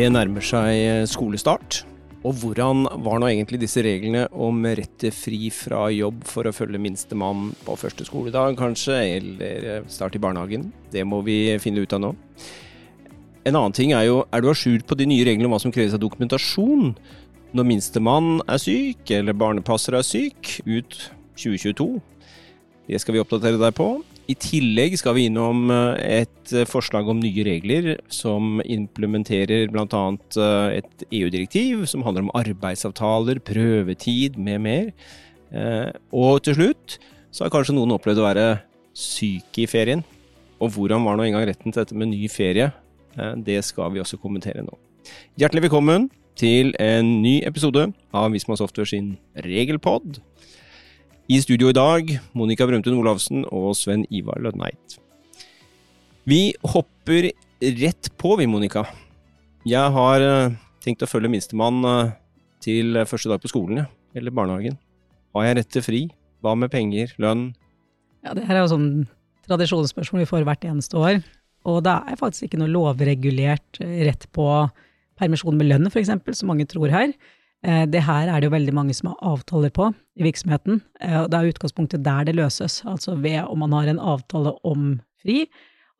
Det nærmer seg skolestart. Og hvordan var nå egentlig disse reglene om rett til fri fra jobb for å følge minstemann på første skoledag, kanskje, eller start i barnehagen? Det må vi finne ut av nå. En annen ting er jo, er du à jour på de nye reglene om hva som kreves av dokumentasjon når minstemann er syk, eller barnepasser er syk, ut 2022? Det skal vi oppdatere deg på. I tillegg skal vi innom eh, et forslag om nye regler som implementerer bl.a. Eh, et EU-direktiv som handler om arbeidsavtaler, prøvetid med mer. Eh, og til slutt så har kanskje noen opplevd å være syke i ferien. Og hvordan var nå engang retten til dette med ny ferie? Det skal vi også kommentere nå. Hjertelig velkommen til en ny episode av Visma Software sin regelpod. I studio i dag, Monica Brumtun Olavsen og Sven Ivar Lødneit. Vi hopper rett på, vi, Monica. Jeg har eh, tenkt å følge minstemann eh, til første dag på skolen, eller barnehagen. Har jeg rett til fri? Hva med penger, lønn? Ja, det her er jo sånn tradisjonsspørsmål vi får hvert eneste år. Og det er faktisk ikke noe lovregulert rett på permisjon med lønn, f.eks., som mange tror her. Eh, det her er det jo veldig mange som har avtaler på i virksomheten, eh, og det er utgangspunktet der det løses, altså ved om man har en avtale om fri,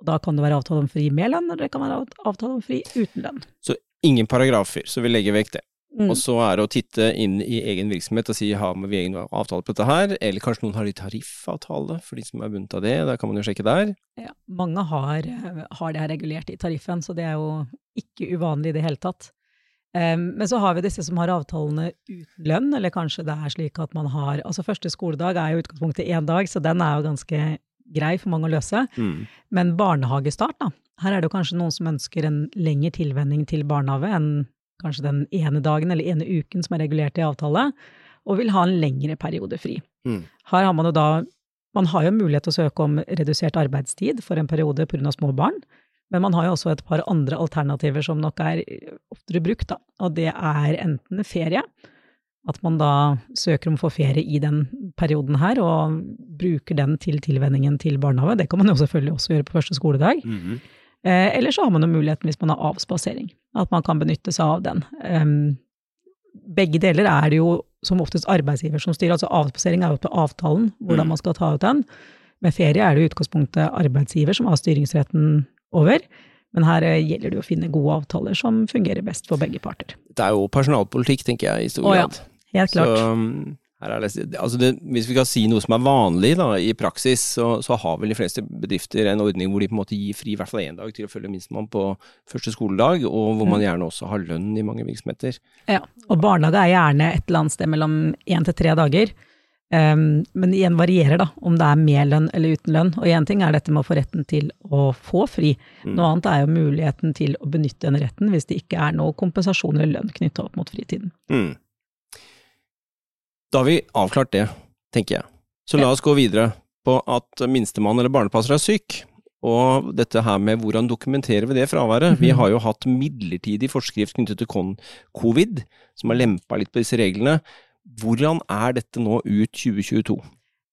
og da kan det være avtale om fri med lønn, eller det kan være avtale om fri uten lønn. Så ingen paragrafer, så vi legger vekk det. Mm. Og så er det å titte inn i egen virksomhet og si har vi egen avtale på dette her, eller kanskje noen har litt tariffavtale for de som er bundet av det, da kan man jo sjekke der. Ja, mange har, eh, har det her regulert i tariffen, så det er jo ikke uvanlig i det hele tatt. Um, men så har vi disse som har avtalene uten lønn, eller kanskje det er slik at man har Altså første skoledag er jo utgangspunktet én dag, så den er jo ganske grei for mange å løse. Mm. Men barnehagestart, da. Her er det jo kanskje noen som ønsker en lengre tilvenning til barnehage enn kanskje den ene dagen eller ene uken som er regulert i avtale, og vil ha en lengre periode fri. Mm. Her har man jo da Man har jo mulighet til å søke om redusert arbeidstid for en periode pga. små barn. Men man har jo også et par andre alternativer som nok er oftere brukt, da. Og det er enten ferie, at man da søker om å få ferie i den perioden her, og bruker den til tilvenningen til barnehage. Det kan man jo selvfølgelig også gjøre på første skoledag. Mm -hmm. eh, eller så har man jo muligheten hvis man har avspasering, at man kan benytte seg av den. Um, begge deler er det jo som oftest arbeidsgiver som styrer, altså avspasering er jo på avtalen, hvordan mm. man skal ta ut den. Med ferie er det i utgangspunktet arbeidsgiver som har styringsretten over. Men her eh, gjelder det å finne gode avtaler som fungerer best for begge parter. Det er jo personalpolitikk, tenker jeg, i stor grad. Å, ja. Helt klart. Så, um, det, altså det, hvis vi kan si noe som er vanlig da, i praksis, så, så, har vel de fleste bedrifter en ordning hvor de på en måte gir fri i hvert fall én dag til å følge minstemann på første skoledag, og hvor man mm. gjerne også har lønn i mange virksomheter. Ja, og barnehage er gjerne et eller annet sted mellom én til tre dager. Um, men igjen varierer da, om det er med lønn eller uten lønn. Og én ting er dette med å få retten til å få fri. Mm. Noe annet er jo muligheten til å benytte den retten hvis det ikke er noe kompensasjon eller lønn knytta opp mot fritiden. Mm. Da har vi avklart det, tenker jeg. Så la oss gå videre på at minstemann eller barnepasser er syk. Og dette her med hvordan dokumenterer vi det fraværet? Mm -hmm. Vi har jo hatt midlertidig forskrift knyttet til covid, som har lempa litt på disse reglene. Hvordan er dette nå ut 2022?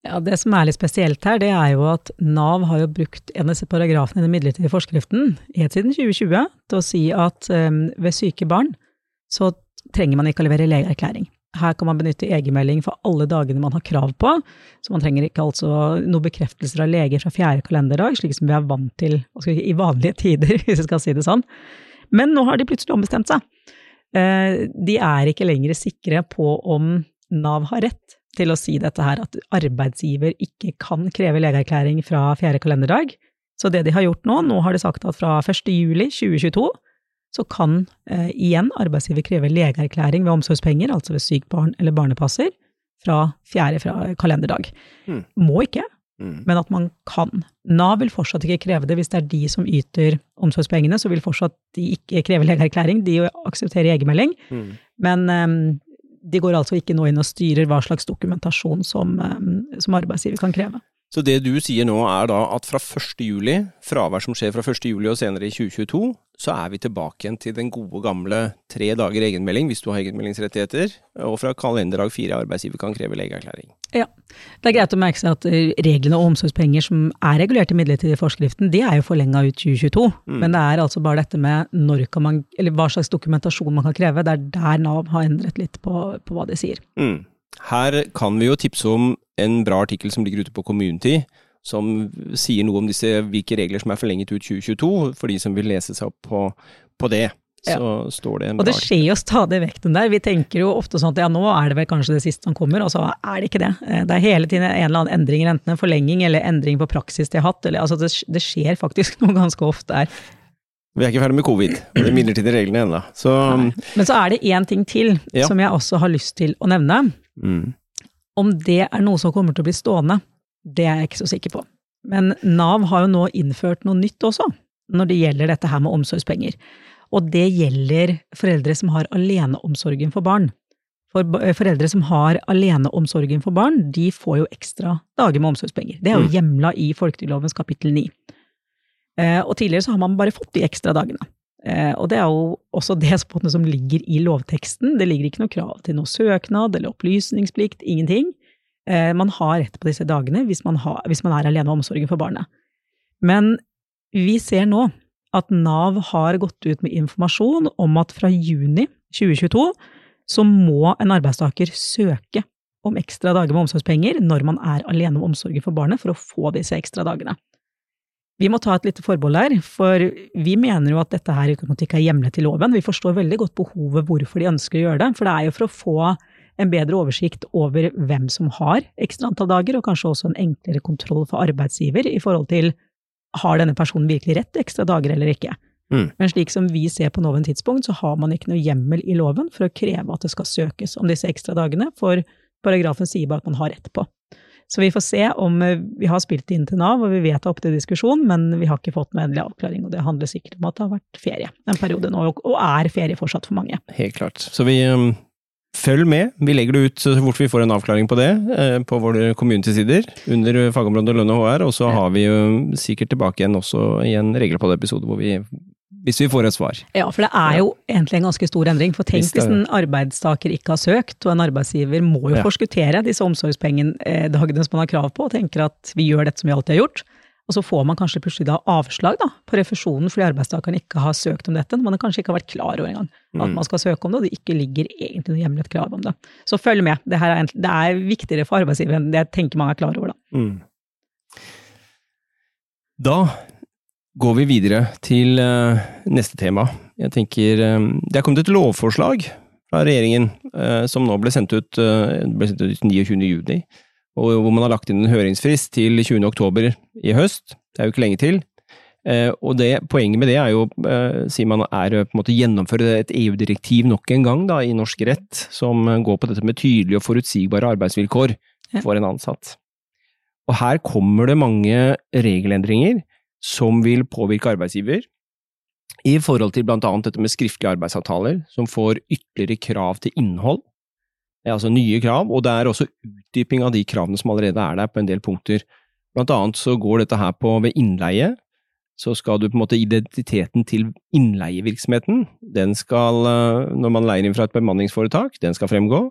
Ja, Det som er litt spesielt her, det er jo at Nav har jo brukt en av disse paragrafene i den midlertidige forskriften helt siden 2020 til å si at um, ved syke barn så trenger man ikke å levere legeerklæring. Her kan man benytte egenmelding for alle dagene man har krav på, så man trenger ikke altså noen bekreftelser av leger fra fjerde kalenderdag, slik som vi er vant til i vanlige tider, hvis jeg skal si det sånn. Men nå har de plutselig ombestemt seg. Eh, de er ikke lenger sikre på om Nav har rett til å si dette her, at arbeidsgiver ikke kan kreve legeerklæring fra fjerde kalenderdag. Så det de har gjort nå, nå har de sagt at fra 1. juli 2022 så kan eh, igjen arbeidsgiver kreve legeerklæring ved omsorgspenger, altså ved sykt barn eller barnepasser, fra fjerde fra kalenderdag. Mm. Må ikke, Mm. Men at man kan. Nav vil fortsatt ikke kreve det hvis det er de som yter omsorgspengene, så vil fortsatt de ikke kreve legeerklæring, de aksepterer egenmelding. Mm. Men um, de går altså ikke nå inn og styrer hva slags dokumentasjon som, um, som arbeidsgiver kan kreve. Så det du sier nå er da at fra 1. juli, fravær som skjer fra 1. juli og senere i 2022, så er vi tilbake igjen til den gode gamle tre dager egenmelding hvis du har egenmeldingsrettigheter, og fra kalenderdag fire arbeidsgiver kan kreve legeerklæring. Ja, det er greit å merke seg at reglene om omsorgspenger som er regulert i midlertidig forskriften, de er jo forlenga ut 2022. Mm. Men det er altså bare dette med når kan man, eller hva slags dokumentasjon man kan kreve, det er der Nav har endret litt på, på hva de sier. Mm. Her kan vi jo tipse om en bra artikkel som ligger ute på Community, som sier noe om disse, hvilke regler som er forlenget ut 2022, for de som vil lese seg opp på, på det. Så ja. står det en bra Og det skjer jo stadig vekk den der. Vi tenker jo ofte sånn at ja, nå er det vel kanskje det siste som kommer, og så er det ikke det. Eh, det er hele tiden en eller annen endring, enten en forlenging eller endring på praksis de har hatt. Eller, altså det, det skjer faktisk noe ganske ofte her. Vi er ikke ferdig med covid, og de midlertidige reglene ennå. Men så er det én ting til ja. som jeg også har lyst til å nevne. Mm. Om det er noe som kommer til å bli stående, det er jeg ikke så sikker på. Men Nav har jo nå innført noe nytt også, når det gjelder dette her med omsorgspenger. Og det gjelder foreldre som har aleneomsorgen for barn. For eh, foreldre som har aleneomsorgen for barn, de får jo ekstra dager med omsorgspenger. Det er jo mm. hjemla i folketrygdlovens kapittel 9. Eh, og tidligere så har man bare fått de ekstra dagene. Eh, og det er jo også det som ligger i lovteksten. Det ligger ikke noe krav til noe søknad eller opplysningsplikt, ingenting. Eh, man har rett på disse dagene hvis man, har, hvis man er alene om omsorgen for barnet. Men vi ser nå at Nav har gått ut med informasjon om at fra juni 2022 så må en arbeidstaker søke om ekstra dager med omsorgspenger når man er alene om omsorgen for barnet, for å få disse ekstra dagene. Vi må ta et lite forbehold her, for vi mener jo at dette her ikke er hjemlet i loven. Vi forstår veldig godt behovet hvorfor de ønsker å gjøre det, for det er jo for å få en bedre oversikt over hvem som har ekstra antall dager, og kanskje også en enklere kontroll for arbeidsgiver i forhold til har denne personen virkelig rett til ekstra dager eller ikke. Mm. Men slik som vi ser på nåværende tidspunkt, så har man ikke noe hjemmel i loven for å kreve at det skal søkes om disse ekstra dagene, for paragrafen sier bare at man har rett på. Så vi får se om eh, Vi har spilt inn til Nav, og vi vet det er oppe til diskusjon, men vi har ikke fått noen endelig avklaring. Og det handler sikkert om at det har vært ferie en periode nå, og er ferie fortsatt for mange. Helt klart. Så vi um, følg med. Vi legger det ut så fort vi får en avklaring på det, uh, på våre community-sider under fagområdet lønn og HR. Og så har vi jo sikkert tilbake igjen også i en regelpod-episode hvor vi hvis vi får et svar. Ja, for det er jo egentlig en ganske stor endring. For tenk hvis, hvis en arbeidstaker ikke har søkt, og en arbeidsgiver må jo ja. forskuttere disse omsorgspengedagene som man har krav på, og tenker at vi gjør dette som vi alltid har gjort. Og så får man kanskje plutselig da avslag da, på refusjonen fordi arbeidstakeren ikke har søkt om dette. Man har kanskje ikke vært klar over engang at mm. man skal søke om det, og det ikke ligger egentlig noe hjemlet krav om det. Så følg med. Det, er, det er viktigere for arbeidsgiver enn det jeg tenker man er klar over, da. Mm. Da går vi videre til uh, neste tema. Jeg tenker um, Det er kommet et lovforslag fra regjeringen uh, som nå ble sendt ut, ble sendt ut 29. juni, og hvor man har lagt inn en høringsfrist til 20. oktober i høst. Det er jo ikke lenge til. og det, Poenget med det er jo, sier man, er på en måte gjennomføre et EU-direktiv nok en gang da, i norsk rett, som går på dette med tydelige og forutsigbare arbeidsvilkår for en ansatt. Og her kommer det mange regelendringer som vil påvirke arbeidsgiver, i forhold til blant annet dette med skriftlige arbeidsavtaler, som får ytterligere krav til innhold, altså nye krav, og det er også utdyping av de kravene som allerede er der på en del punkter. Blant annet så går dette her på ved innleie, så skal du på en måte identiteten til innleievirksomheten, den skal, eh, når man leier inn fra et bemanningsforetak, den skal fremgå.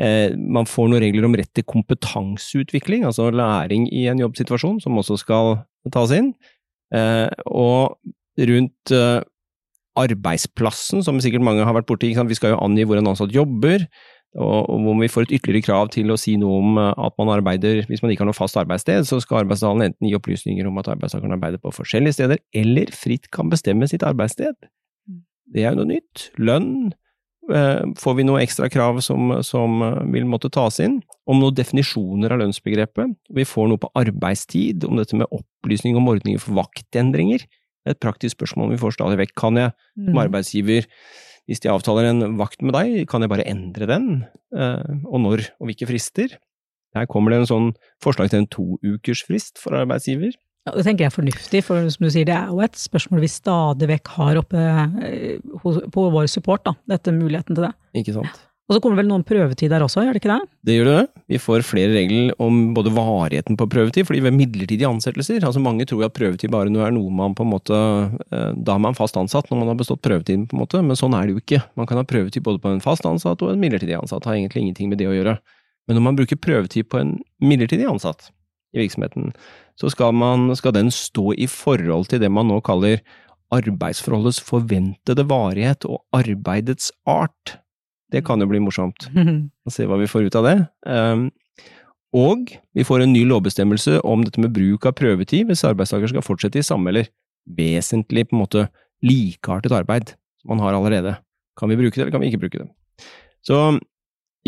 Eh, man får noen regler om rett til kompetanseutvikling, altså læring i en jobbsituasjon, som også skal tas inn. Eh, og rundt eh, arbeidsplassen, som sikkert mange har vært borti. Vi skal jo angi hvor en ansatt jobber, og om vi får et ytterligere krav til å si noe om eh, at man arbeider Hvis man ikke har noe fast arbeidssted, så skal arbeidsdalen enten gi opplysninger om at arbeidstakeren arbeider på forskjellige steder, eller fritt kan bestemme sitt arbeidssted. Mm. Det er jo noe nytt. Lønn. Får vi noe ekstra krav som, som vil måtte tas inn? Om noen definisjoner av lønnsbegrepet? Vi får noe på arbeidstid, om dette med opplysning om ordninger for vaktendringer. Et praktisk spørsmål vi får stadig vekk. Kan jeg som mm. arbeidsgiver, hvis de avtaler en vakt med deg, kan jeg bare endre den? Eh, og når, og hvilke frister? Her kommer det en sånn forslag til en toukersfrist for arbeidsgiver. Ja, Det tenker jeg er fornuftig, for som du sier, det er jo et spørsmål vi stadig vekk har oppe eh, på vår support, da, dette muligheten til det. Ikke sant. Og så kommer vel noen prøvetid der også, gjør det ikke det? Det gjør det. Vi får flere regler om både varigheten på prøvetid, fordi ved midlertidige ansettelser altså Mange tror at prøvetid bare er noe man på en måte eh, Da er man fast ansatt når man har bestått prøvetiden, på en måte, men sånn er det jo ikke. Man kan ha prøvetid både på en fast ansatt og en midlertidig ansatt, det har egentlig ingenting med det å gjøre. Men når man bruker prøvetid på en midlertidig ansatt i virksomheten, så skal, man, skal den stå i forhold til det man nå kaller arbeidsforholdets forventede varighet og arbeidets art. Det kan jo bli morsomt å se hva vi får ut av det. Ehm, og vi får en ny lovbestemmelse om dette med bruk av prøvetid hvis arbeidstaker skal fortsette i samme eller vesentlig på en måte likeartet arbeid som man har allerede. Kan vi bruke det, eller kan vi ikke bruke det? Så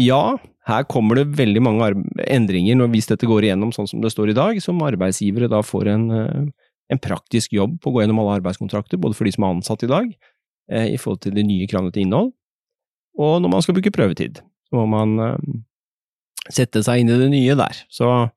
ja, her kommer det veldig mange endringer når hvis dette går igjennom sånn som det står i dag, som arbeidsgivere da får en, eh, en praktisk jobb på å gå gjennom alle arbeidskontrakter, både for de som er ansatt i dag, eh, i forhold til de nye kravene til innhold, og når man skal bruke prøvetid, så må man uh, sette seg inn i det nye der. Så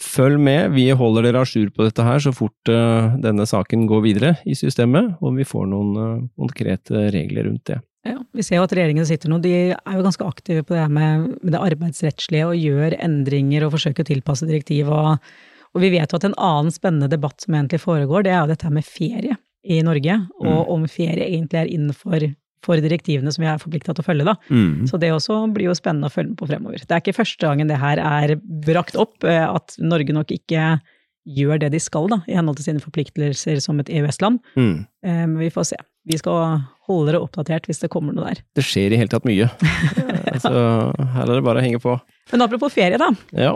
følg med, vi holder dere a jour på dette her så fort denne saken går videre i systemet, og vi får noen konkrete regler rundt det. Ja, Vi ser jo at regjeringen sitter nå, de er jo ganske aktive på det med, med det arbeidsrettslige og gjør endringer og forsøker å tilpasse direktiv. Og, og vi vet jo at en annen spennende debatt som egentlig foregår, det er jo dette med ferie i Norge, og mm. om ferie egentlig er innenfor for direktivene som vi er forplikta til å følge. Da. Mm. Så det også blir jo spennende å følge med på fremover. Det er ikke første gangen det her er brakt opp, eh, at Norge nok ikke gjør det de skal, da, i henhold til sine forpliktelser som et EØS-land. Mm. Eh, men vi får se. Vi skal holde dere oppdatert hvis det kommer noe der. Det skjer i hele tatt mye. Så her er det bare å henge på. Men apropos ferie, da. Ja.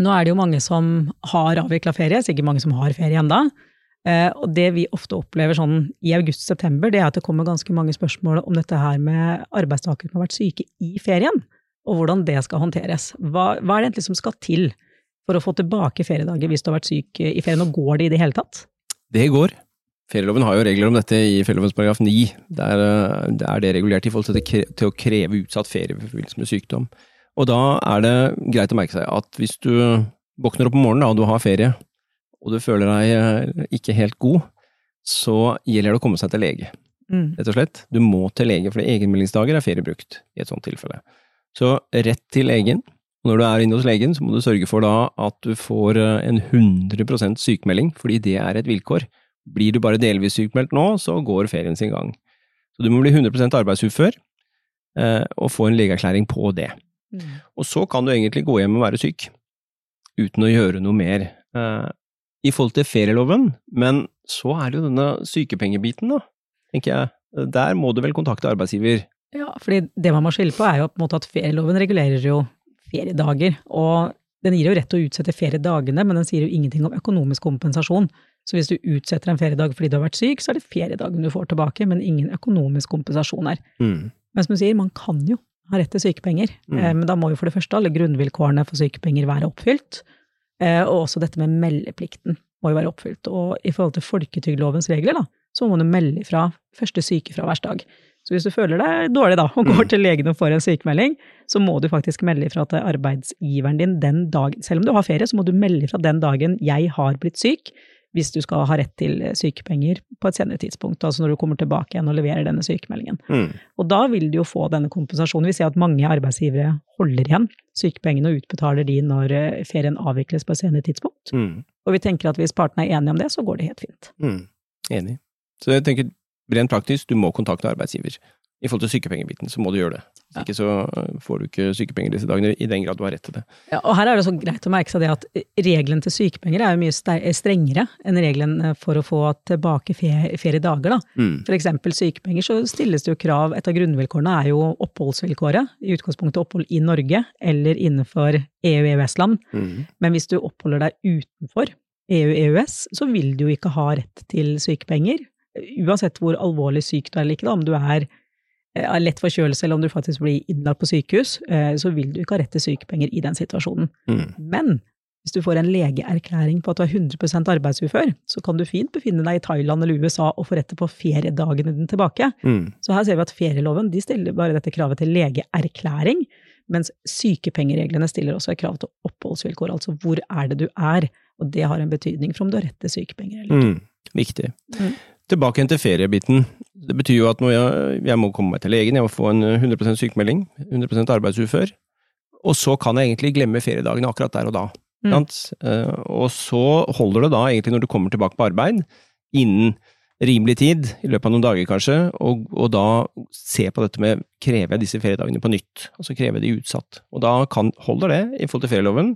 Nå er det jo mange som har avvikla ferie, sikkert mange som har ferie enda. Eh, og det vi ofte opplever sånn i august-september, det er at det kommer ganske mange spørsmål om dette her med arbeidstakere som har vært syke i ferien, og hvordan det skal håndteres. Hva, hva er det egentlig som skal til for å få tilbake feriedager hvis du har vært syk i ferien, og går det i det hele tatt? Det går. Ferieloven har jo regler om dette i ferielovens paragraf 9. Der, der er det regulert i forhold til, det, til å kreve utsatt ferie i forbindelse med sykdom. Og da er det greit å merke seg at hvis du våkner opp om morgenen da, og du har ferie, og du føler deg eh, ikke helt god, så gjelder det å komme seg til lege. Mm. Rett og slett. Du må til lege, for egenmeldingsdager er feriebrukt i et sånt tilfelle. Så rett til legen. Når du er inne hos legen, så må du sørge for da at du får eh, en 100% sykemelding, fordi det er et vilkår. Blir du bare delvis sykmeldt nå, så går ferien sin gang. Så du må bli 100 arbeidsufør, eh, og få en legeerklæring på det. Mm. Og så kan du egentlig gå hjem og være syk, uten å gjøre noe mer i forhold til ferieloven, men så er det jo denne sykepengebiten, da, tenker jeg. Der må du vel kontakte arbeidsgiver? Ja, fordi det man må skille på er jo på en måte at ferieloven regulerer jo feriedager, og den gir jo rett til å utsette feriedagene, men den sier jo ingenting om økonomisk kompensasjon. Så hvis du utsetter en feriedag fordi du har vært syk, så er det feriedagen du får tilbake, men ingen økonomisk kompensasjon her. Mm. Men som du sier, man kan jo ha rett til sykepenger, mm. Eh, men da må jo for det første alle grunnvilkårene for sykepenger være oppfylt. Eh, og også dette med meldeplikten må jo være oppfylt. Og i forhold til folketrygdlovens regler, da, så må du melde fra første sykefraværsdag. Så hvis du føler deg dårlig da, og går mm. til legen og får en sykemelding, så må du faktisk melde ifra til arbeidsgiveren din den dagen. Selv om du har ferie, så må du melde ifra den dagen 'jeg har blitt syk', hvis du skal ha rett til sykepenger på et senere tidspunkt, altså når du kommer tilbake igjen og leverer denne sykemeldingen. Mm. Og da vil du jo få denne kompensasjonen. Vi ser at mange arbeidsgivere holder igjen sykepengene og utbetaler de når eh, ferien avvikles på et senere tidspunkt. Mm. Og vi tenker at hvis partene er enige om det, så går det helt fint. Mm. Enig. Så jeg tenker rent praktisk, du må kontakte arbeidsgiver i forhold til sykepengebiten, så må du gjøre det. Hvis ja. ikke så øh, får du ikke sykepenger disse dagene, i den grad du har rett til det. Ja, og her er det så greit å merke seg det at reglene til sykepenger er jo mye strengere enn reglene for å få tilbake feriedager. Da. Mm. For eksempel sykepenger, så stilles det jo krav, et av grunnvilkårene er jo oppholdsvilkåret. I utgangspunktet opphold i Norge eller innenfor EU-EØS-land. Mm. Men hvis du oppholder deg utenfor EU-EØS, så vil du jo ikke ha rett til sykepenger. Uansett hvor alvorlig syk du er eller ikke, da, om du er Eh, lett forkjølelse, eller om du faktisk blir innlagt på sykehus, eh, så vil du ikke ha rett til sykepenger i den situasjonen. Mm. Men hvis du får en legeerklæring på at du er 100% arbeidsufør, så kan du fint befinne deg i Thailand eller USA og få rett til på feriedagene dine tilbake. Mm. Så her ser vi at ferieloven de stiller bare dette kravet til legeerklæring, mens sykepengereglene stiller også et krav til oppholdsvilkår, altså hvor er det du er, og det har en betydning for om du har rett til sykepenger eller ikke. Mm. Viktig. Mm. Tilbake igjen til feriebiten. Det betyr jo at jeg, jeg må komme meg til legen, jeg må få en 100% sykemelding, 100% arbeidsufør, og så kan jeg egentlig glemme feriedagene akkurat der og da. Mm. Eh, og så holder det da egentlig når du kommer tilbake på arbeid, innen rimelig tid, i løpet av noen dager kanskje, og, og da se på dette med krever jeg disse feriedagene på nytt, altså krever jeg de utsatt. Og da kan, holder det, i forhold til ferieloven,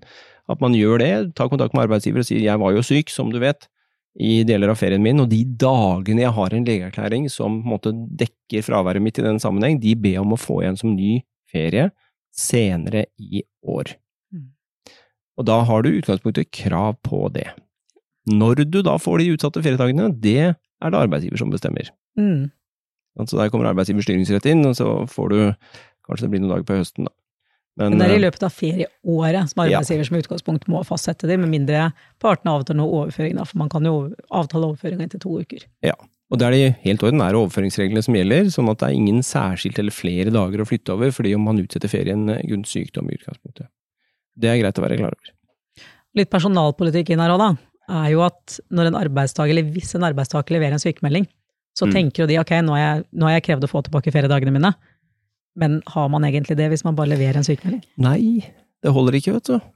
at man gjør det, tar kontakt med arbeidsgiver og sier jeg var jo syk, som du vet, i deler av ferien min, og de dagene jeg har en legeerklæring som på en måte dekker fraværet mitt i den sammenheng, de ber om å få igjen som ny ferie senere i år. Mm. Og da har du i utgangspunktet krav på det. Når du da får de utsatte feriedagene, det er det arbeidsgiver som bestemmer. Mm. Så der kommer arbeidsgivers styringsrett inn, og så får du Kanskje det blir noen dager på høsten, da. Men det er i eh, løpet av ferieåret som arbeidsgiver som utgangspunkt må fastsette det, med mindre partene avtaler noe overføring, da, for man kan jo avtale overføring etter to uker. Ja, Og det er de helt ordinære overføringsreglene som gjelder, sånn at det er ingen særskilt eller flere dager å flytte over fordi om man utsetter ferien grunnet sykdom i utgangspunktet. Det er greit å være klar over. Litt personalpolitikk inn her òg, da, er jo at når en arbeidstaker, eller hvis en arbeidstaker leverer en sykemelding, så Mm. tenker jo de ok, nå har jeg, nå har jeg krevd å få tilbake feriedagene mine, men har man egentlig det hvis man bare leverer en sykemelding? Nei, det holder ikke, vet du.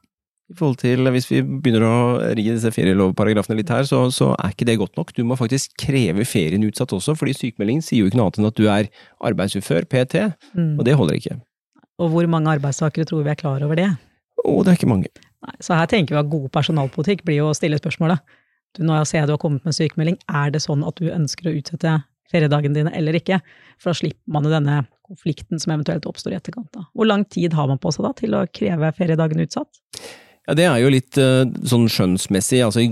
I forhold til, Hvis vi begynner å ri disse ferielovparagrafene litt her, så, så er ikke det godt nok. Du må faktisk kreve ferien utsatt også, fordi sykemelding sier jo ikke noe annet enn at du er arbeidsufør, PT, Mm. og det holder ikke. Og hvor mange arbeidstakere tror vi er klar over det? Å, det er ikke mange. Nei, så her tenker vi at god personalpolitikk blir jo å stille spørsmålet. Du, nå ser jeg du har kommet med sykemelding, er det sånn at du ønsker å utsette feriedagene dine eller ikke? For da slipper man jo denne konflikten som eventuelt oppstår i etterkant. Da. Hvor lang tid har man på seg da til å kreve feriedagen utsatt? Ja, Det er jo litt eh, sånn skjønnsmessig, altså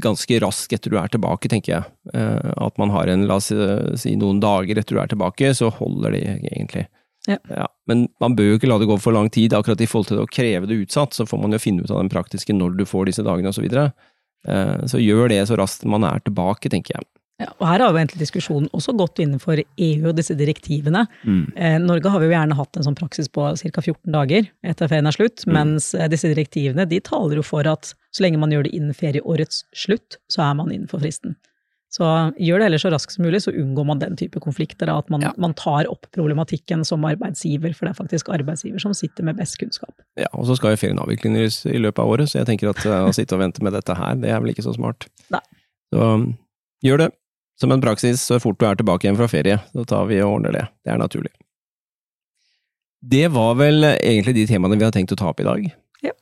ganske raskt etter du er tilbake, tenker jeg. Eh, At man har en, la oss si noen dager etter du er tilbake, så holder det egentlig. Ja. Men man bør jo ikke la det gå for lang tid, akkurat i forhold til å kreve det utsatt, så får man jo finne ut av den praktiske når du får disse dagene osv. Så, videre. Eh, så gjør det så raskt man er tilbake, tenker jeg. Ja, og her har jo egentlig diskusjonen også gått innenfor EU og disse direktivene. Eh, Norge har jo gjerne hatt en sånn praksis på ca. 14 dager etter ferien er slutt, mens eh, disse direktivene de taler jo for at så lenge man gjør det innen ferieårets slutt, så er man innenfor fristen. Så gjør det heller så raskt som mulig, så unngår man den type konflikter. Da, at man, Ja. man tar opp problematikken som arbeidsgiver, for det er faktisk arbeidsgiver som sitter med best kunnskap. Ja, og så skal jo ferien avvikles i løpet av året, så jeg tenker at eh, å sitte og vente med dette her, det er vel ikke så smart. Nei. Så gjør det som en praksis så fort du er tilbake igjen fra ferie. Så tar vi og ordner det. Det er naturlig. Det var vel egentlig de temaene vi har tenkt å ta opp i dag. Ja.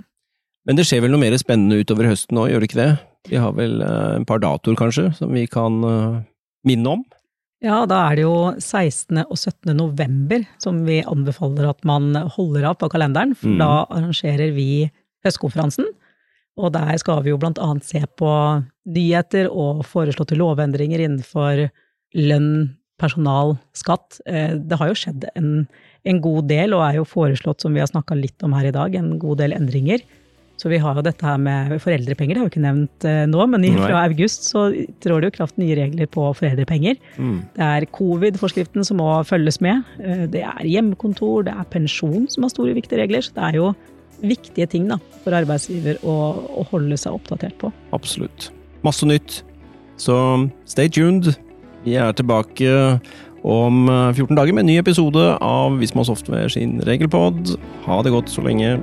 Men det skjer vel noe mer spennende utover høsten nå, gjør det ikke det? Vi har vel eh, en par datoer kanskje, som vi kan eh, minne om? Ja, da er det jo 16. og 17. november som vi anbefaler at man holder av på kalenderen, for mm. da arrangerer vi høstkonferansen. Og der skal vi jo blant annet se på nyheter og foreslåtte lovendringer innenfor lønn, personal, skatt. Eh, Det har jo skjedd en, en god del, og er jo foreslått, som vi har snakka litt om her i dag, en god del endringer. Så vi har jo dette her med foreldrepenger, det har vi ikke nevnt eh, nå, men fra august så trår det jo kraft nye regler på foreldrepenger. Det er covid-forskriften som må følges med. Eh, Det er hjemmekontor, det er pensjon som har store, viktige regler. Så det er jo viktige ting da, for arbeidsgiver å, å holde seg oppdatert på. Absolutt. Masse nytt. Så stay tuned. Vi er tilbake om eh, 14 dager med en ny episode av Visma Software sin regelpod. Ha det godt så lenge.